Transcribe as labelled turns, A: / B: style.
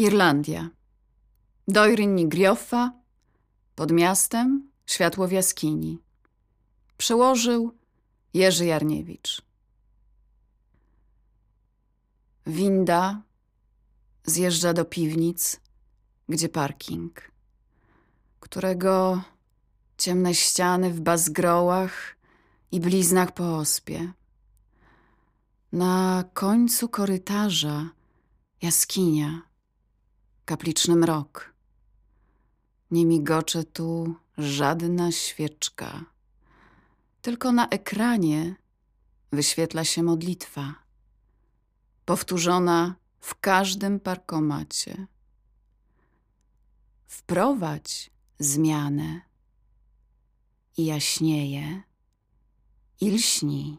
A: Irlandia. Dojryn Griofa, pod miastem światło w jaskini. Przełożył Jerzy Jarniewicz. Winda zjeżdża do piwnic, gdzie parking, którego ciemne ściany w bazgrołach i bliznach po ospie. Na końcu korytarza jaskinia, kapliczny mrok. Nie migocze tu żadna świeczka. Tylko na ekranie wyświetla się modlitwa, powtórzona w każdym parkomacie. Wprowadź zmianę i jaśnieje i lśni.